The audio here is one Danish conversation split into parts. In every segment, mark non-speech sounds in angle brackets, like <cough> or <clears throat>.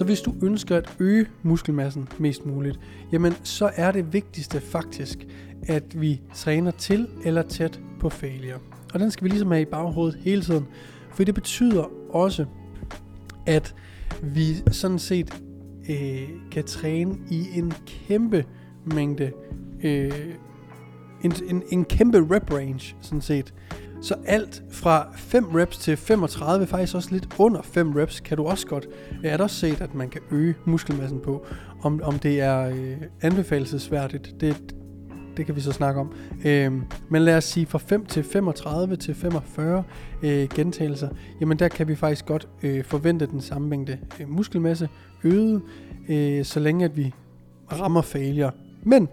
Så hvis du ønsker at øge muskelmassen mest muligt, jamen så er det vigtigste faktisk, at vi træner til eller tæt på failure. Og den skal vi ligesom have i baghovedet hele tiden, for det betyder også, at vi sådan set øh, kan træne i en kæmpe mængde, øh, en, en, en kæmpe rep range sådan set. Så alt fra 5 reps til 35, faktisk også lidt under 5 reps, kan du også godt, jeg har også set, at man kan øge muskelmassen på. Om, om det er øh, anbefalesværdigt, det, det kan vi så snakke om. Øh, men lad os sige fra 5 til 35 til 45 øh, gentagelser, jamen der kan vi faktisk godt øh, forvente den samme mængde øh, muskelmasse øget, øh, så længe at vi rammer failure. Men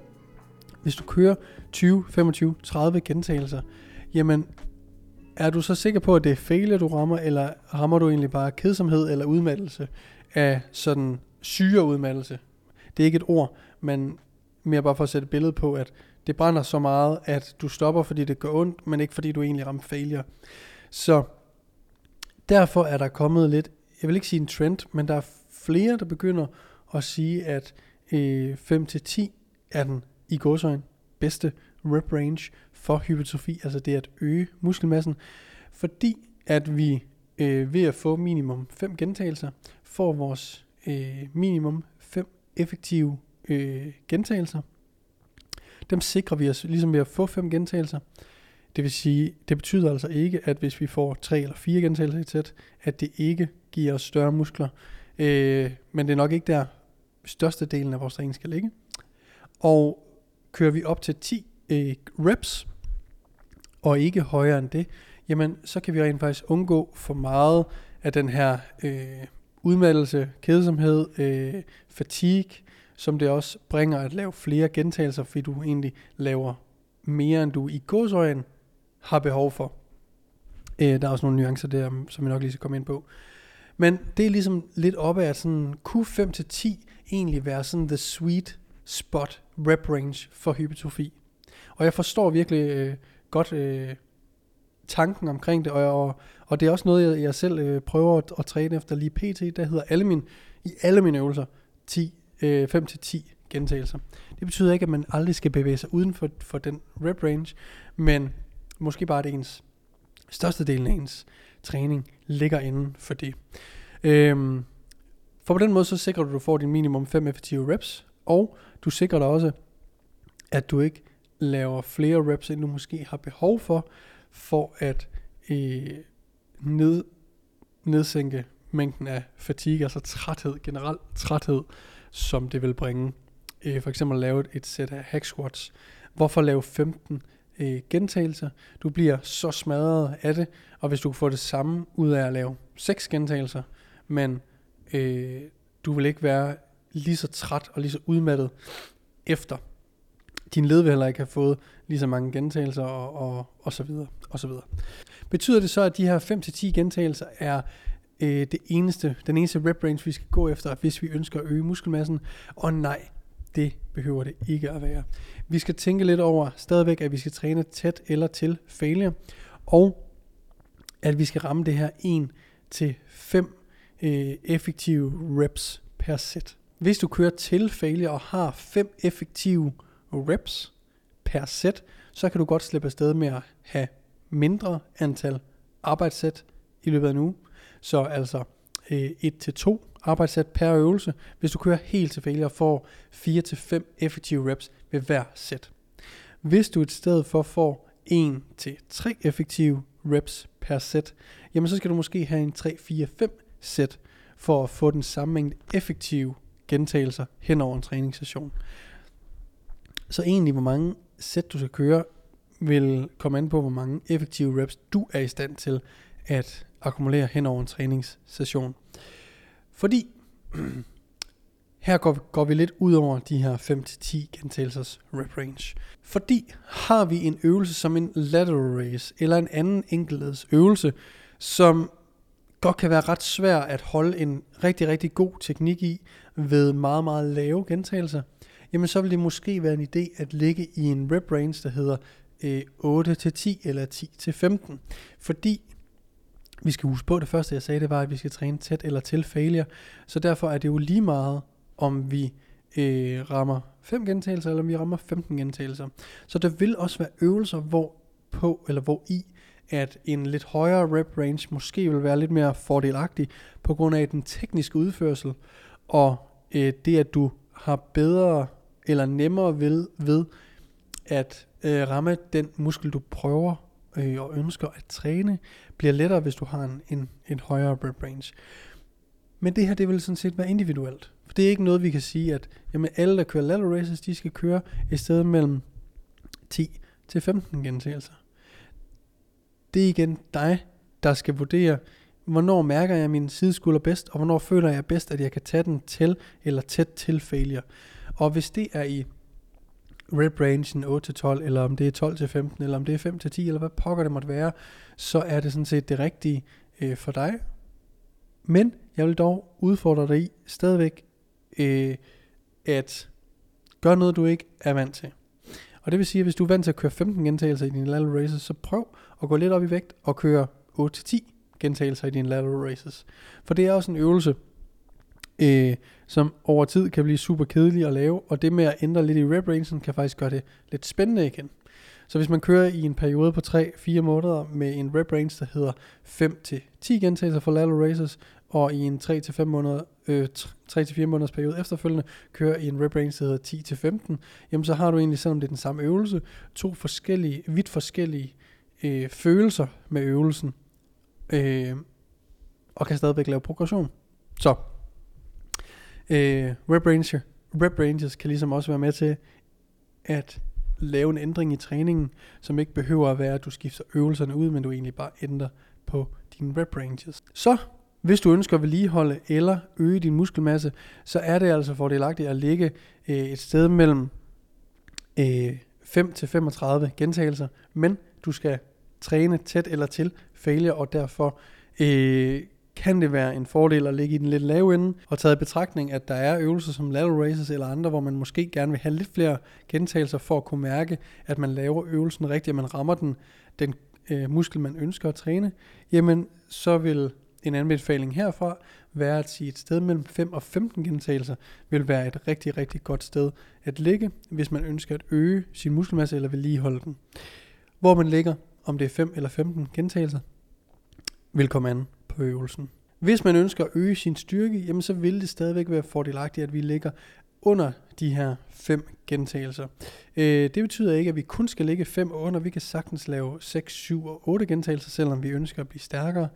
hvis du kører 20, 25, 30 gentagelser, jamen er du så sikker på, at det er failure, du rammer, eller rammer du egentlig bare kedsomhed eller udmattelse af sådan syre udmattelse? Det er ikke et ord, men mere bare for at sætte et billede på, at det brænder så meget, at du stopper, fordi det gør ondt, men ikke fordi du egentlig rammer failure. Så derfor er der kommet lidt, jeg vil ikke sige en trend, men der er flere, der begynder at sige, at øh, 5-10 er den i godsøjen bedste rep range for hypertrofi, altså det at øge muskelmassen, fordi at vi øh, ved at få minimum 5 gentagelser, får vores øh, minimum 5 effektive øh, gentagelser. Dem sikrer vi os ligesom ved at få 5 gentagelser. Det vil sige, det betyder altså ikke, at hvis vi får 3 eller 4 gentagelser i tæt, at det ikke giver os større muskler. Øh, men det er nok ikke der størstedelen af vores træning skal ligge. Og kører vi op til 10 øh, reps, og ikke højere end det, jamen så kan vi rent faktisk undgå for meget af den her øh, udmattelse, kedsomhed, øh, fatigue, som det også bringer at lave flere gentagelser, fordi du egentlig laver mere, end du i godsøjen har behov for. Øh, der er også nogle nuancer der, som vi nok lige skal komme ind på. Men det er ligesom lidt op af, at sådan, kunne 5-10 egentlig være sådan the sweet spot rep range for hypertrofi. Og jeg forstår virkelig øh, godt øh, tanken omkring det, og, og, og det er også noget, jeg, jeg selv øh, prøver at, at træne efter lige pt. Der hedder alle mine, i alle mine øvelser 10, øh, 5-10 gentagelser. Det betyder ikke, at man aldrig skal bevæge sig uden for, for den rep range, men måske bare det ens størstedelen af ens træning ligger inden for det. Øhm, for på den måde så sikrer du, at du får din minimum 5 effektive reps, og du sikrer dig også, at du ikke laver flere reps, end du måske har behov for, for at øh, ned, nedsænke mængden af fatigue, altså træthed, generelt træthed, som det vil bringe. Øh, for eksempel lave et, sæt af hack squats. Hvorfor lave 15 øh, gentagelser? Du bliver så smadret af det, og hvis du får det samme ud af at lave 6 gentagelser, men øh, du vil ikke være lige så træt og lige så udmattet efter. Din led vil heller ikke have fået lige så mange gentagelser og, og, og så videre, og så videre. Betyder det så, at de her 5-10 gentagelser er øh, det eneste, den eneste rep range, vi skal gå efter, hvis vi ønsker at øge muskelmassen? Og nej, det behøver det ikke at være. Vi skal tænke lidt over stadigvæk, at vi skal træne tæt eller til failure, og at vi skal ramme det her 1 til 5 øh, effektive reps per sæt. Hvis du kører til failure og har 5 effektive reps per sæt, så kan du godt slippe afsted med at have mindre antal arbejdssæt i løbet af en uge. Så altså øh, 1 til 2 arbejdssæt per øvelse, hvis du kører helt til failure og får 4-5 effektive reps ved hver sæt. Hvis du i stedet for får 1-3 effektive reps per sæt, jamen så skal du måske have en 3-4-5 sæt for at få den samme mængde effektive gentagelser hen over en træningssession. Så egentlig, hvor mange sæt du skal køre, vil komme an på, hvor mange effektive reps du er i stand til at akkumulere hen over en træningssession. Fordi <clears throat> her går, går vi lidt ud over de her 5-10 gentagelsers rep range. Fordi har vi en øvelse som en lateral raise eller en anden enkeltleds øvelse, som godt kan være ret svær at holde en rigtig, rigtig god teknik i ved meget, meget lave gentagelser, jamen så vil det måske være en idé at ligge i en rep range, der hedder øh, 8-10 eller 10-15. Fordi vi skal huske på, det første jeg sagde, det var, at vi skal træne tæt eller til failure. Så derfor er det jo lige meget, om vi øh, rammer 5 gentagelser, eller om vi rammer 15 gentagelser. Så der vil også være øvelser, hvor på, eller hvor i, at en lidt højere rep range måske vil være lidt mere fordelagtig, på grund af den tekniske udførsel, og øh, det, at du har bedre eller nemmere ved, ved at øh, ramme den muskel, du prøver øh, og ønsker at træne, bliver lettere, hvis du har en, en, en højere rep range. Men det her, det vil sådan set være individuelt. For det er ikke noget, vi kan sige, at jamen, alle, der kører lateral races, de skal køre i stedet mellem 10 til 15 gentagelser. Det er igen dig, der skal vurdere, hvornår mærker jeg min sideskulder bedst, og hvornår føler jeg bedst, at jeg kan tage den til eller tæt til failure. Og hvis det er i rep rangen 8-12, eller om det er 12-15, eller om det er 5-10, eller hvad pokker det måtte være, så er det sådan set det rigtige øh, for dig. Men jeg vil dog udfordre dig i stadigvæk øh, at gøre noget, du ikke er vant til. Og det vil sige, at hvis du er vant til at køre 15 gentagelser i dine lateral races, så prøv at gå lidt op i vægt og køre 8-10 gentagelser i dine lateral races. For det er også en øvelse, øh, som over tid kan blive super kedelig at lave, og det med at ændre lidt i rep rangen kan faktisk gøre det lidt spændende igen. Så hvis man kører i en periode på 3-4 måneder med en rep range, der hedder 5-10 gentagelser for lateral races, og i en 3-5 måneder, øh, 3-4 måneders periode efterfølgende kører i en rep range, der hedder 10-15, jamen så har du egentlig, selvom det er den samme øvelse, to forskellige, vidt forskellige øh, følelser med øvelsen, øh, og kan stadigvæk lave progression. Så Øh, rep, Ranger, rep ranges kan ligesom også være med til at lave en ændring i træningen, som ikke behøver at være, at du skifter øvelserne ud, men du egentlig bare ændrer på dine rep ranges. Så hvis du ønsker at vedligeholde eller øge din muskelmasse, så er det altså fordelagtigt at ligge øh, et sted mellem øh, 5 til 35 gentagelser, men du skal træne tæt eller til failure, og derfor øh, kan det være en fordel at ligge i den lidt lave ende, og taget i betragtning, at der er øvelser som lateral raises eller andre, hvor man måske gerne vil have lidt flere gentagelser for at kunne mærke, at man laver øvelsen rigtigt, at man rammer den, den øh, muskel, man ønsker at træne, jamen så vil en anbefaling herfra være at sige et sted mellem 5 og 15 gentagelser vil være et rigtig, rigtig godt sted at ligge, hvis man ønsker at øge sin muskelmasse eller vedligeholde den. Hvor man ligger, om det er 5 eller 15 gentagelser, vil komme an på øvelsen. Hvis man ønsker at øge sin styrke, jamen så vil det stadigvæk være fordelagtigt, at vi ligger under de her fem gentagelser. Øh, det betyder ikke, at vi kun skal ligge 5 under. Vi kan sagtens lave 6, 7 og 8 gentagelser, selvom vi ønsker at blive stærkere.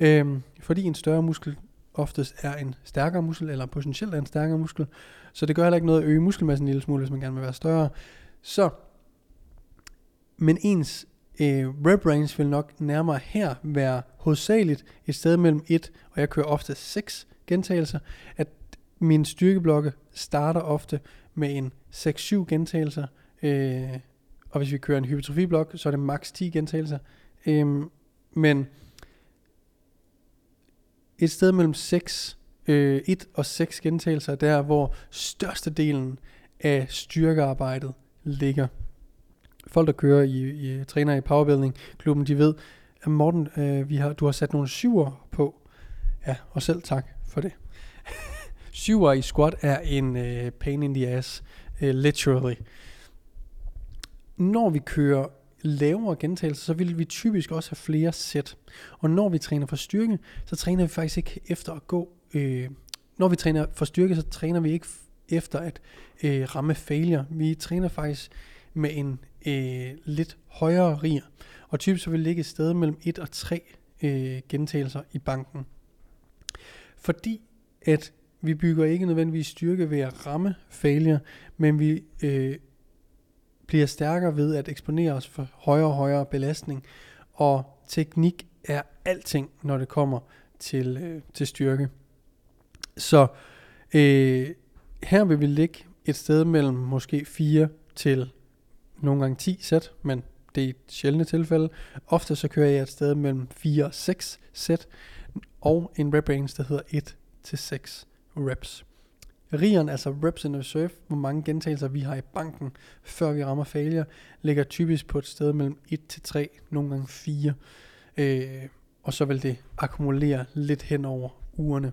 Øh, fordi en større muskel oftest er en stærkere muskel, eller potentielt er en stærkere muskel. Så det gør heller ikke noget at øge muskelmassen en lille smule, hvis man gerne vil være større. Så, men ens øh, rep range vil nok nærmere her være hovedsageligt et sted mellem 1, og jeg kører ofte 6 gentagelser, at min styrkeblokke starter ofte med en 6-7 gentagelser, øh, og hvis vi kører en hypertrofiblok, så er det maks 10 gentagelser. Øh, men et sted mellem 6, øh, 1 og 6 gentagelser der, hvor størstedelen af styrkearbejdet ligger folk, der kører i, i træner i powerbuilding klubben, de ved, at Morten, øh, vi har, du har sat nogle syver på. Ja, og selv tak for det. <laughs> syver i squat er en øh, pain in the ass, øh, literally. Når vi kører lavere gentagelser, så vil vi typisk også have flere sæt. Og når vi træner for styrke, så træner vi faktisk ikke efter at gå øh, når vi træner for styrke, så træner vi ikke efter at øh, ramme failure. Vi træner faktisk med en øh, lidt højere rier, Og typisk så vil ligge et sted mellem 1 og 3 øh, gentagelser i banken. Fordi at vi bygger ikke nødvendigvis styrke ved at ramme failure, men vi øh, bliver stærkere ved at eksponere os for højere og højere belastning. Og teknik er alting, når det kommer til, øh, til styrke. Så øh, her vil vi ligge et sted mellem måske 4 til nogle gange 10 sæt, men det er et sjældne tilfælde. Ofte så kører jeg et sted mellem 4 og 6 sæt, og en rep range, der hedder 1 til 6 reps. Rigeren, altså reps in reserve, hvor mange gentagelser vi har i banken, før vi rammer failure, ligger typisk på et sted mellem 1 til 3, nogle gange 4. Øh, og så vil det akkumulere lidt hen over ugerne.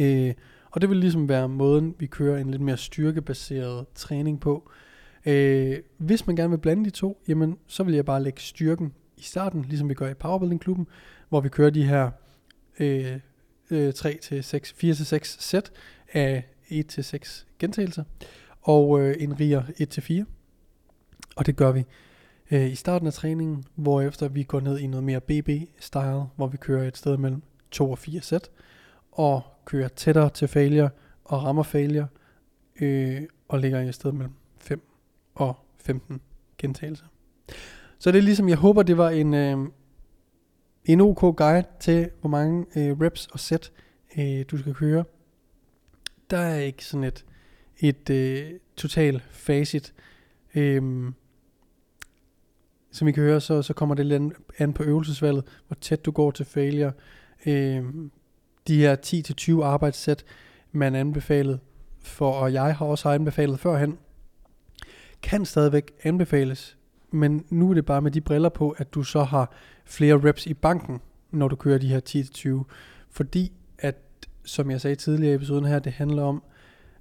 Øh, og det vil ligesom være måden, vi kører en lidt mere styrkebaseret træning på. Øh, hvis man gerne vil blande de to, jamen, så vil jeg bare lægge styrken i starten, ligesom vi gør i Powerbuilding-klubben, hvor vi kører de her øh, øh, 3 til 6, 4 til 6 sæt af 1 til 6 gentagelser, og øh, en riger 1 til 4. Og det gør vi øh, i starten af træningen, hvor efter vi går ned i noget mere BB-style, hvor vi kører et sted mellem 2 og 4 sæt, og kører tættere til failure og rammer failure, øh, og ligger i et sted mellem og 15 gentagelser. Så det er ligesom, jeg håber, det var en, øh, en OK guide til, hvor mange øh, reps og sæt øh, du skal køre. Der er ikke sådan et, et øh, total facit. Øh, som I kan høre, så, så kommer det lidt an på øvelsesvalget, hvor tæt du går til failure. Øh, de her 10-20 arbejdssæt, man anbefalet for, og jeg har også anbefalet førhen, kan stadigvæk anbefales, men nu er det bare med de briller på, at du så har flere reps i banken, når du kører de her 10-20, fordi at, som jeg sagde tidligere i episoden her, det handler om,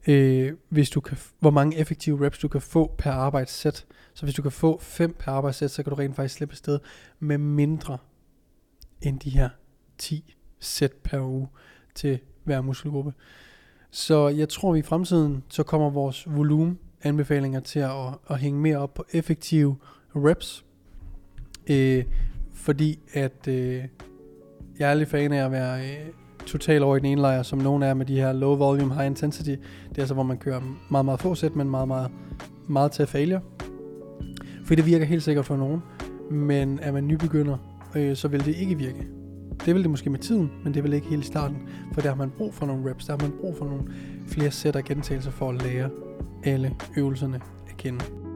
øh, hvis du kan, hvor mange effektive reps du kan få per arbejdssæt. Så hvis du kan få 5 per arbejdssæt, så kan du rent faktisk slippe afsted med mindre end de her 10 sæt per uge til hver muskelgruppe. Så jeg tror, at i fremtiden, så kommer vores volumen anbefalinger til at, at, hænge mere op på effektive reps. Øh, fordi at øh, jeg er lidt fan af at være øh, totalt over i den ene lejr, som nogen er med de her low volume, high intensity. Det er altså, hvor man kører meget, meget få sæt, men meget, meget, meget til failure. Fordi det virker helt sikkert for nogen. Men er man nybegynder, øh, så vil det ikke virke. Det vil det måske med tiden, men det vil ikke helt i starten. For der har man brug for nogle reps, der har man brug for nogle flere sæt og gentagelser for at lære alle øvelserne at kende.